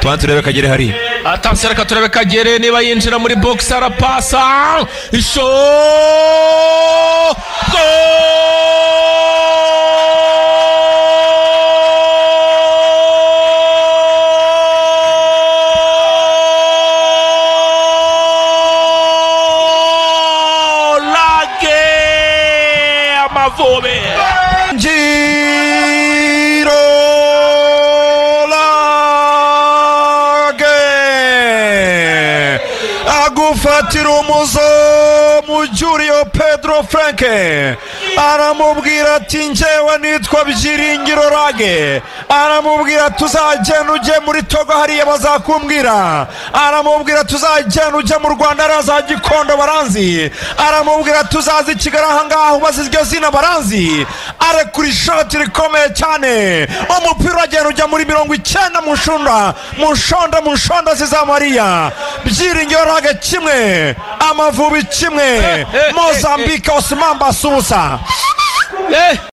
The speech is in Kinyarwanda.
tubanze turebe kagere hariya atanse reka turebe kagere niba yinjira muri box arapasa. Isho! Goal! Lage Agufatira umuzomu Julio Pedro Franke. Aramubwira ati njyewe nitwa Byiringiro Lage aramubwira tuzagenda ujye muri Togo hariya bazakumbwira. Aramubwira tuzagenda ujye mu Rwanda hariya Gikondo baranzi. Aramubwira tuzaza i Kigali ahangaha ubaze iryo zina baranzi. Arekura ishoti rikomeye cyane. Umupira uragenda ujya muri mirongo icyenda mu nshunda mu nshonda mu nshonda zizamariya byiringiro rage kimwe amavubi kimwe mozambike osimamba susa Eh,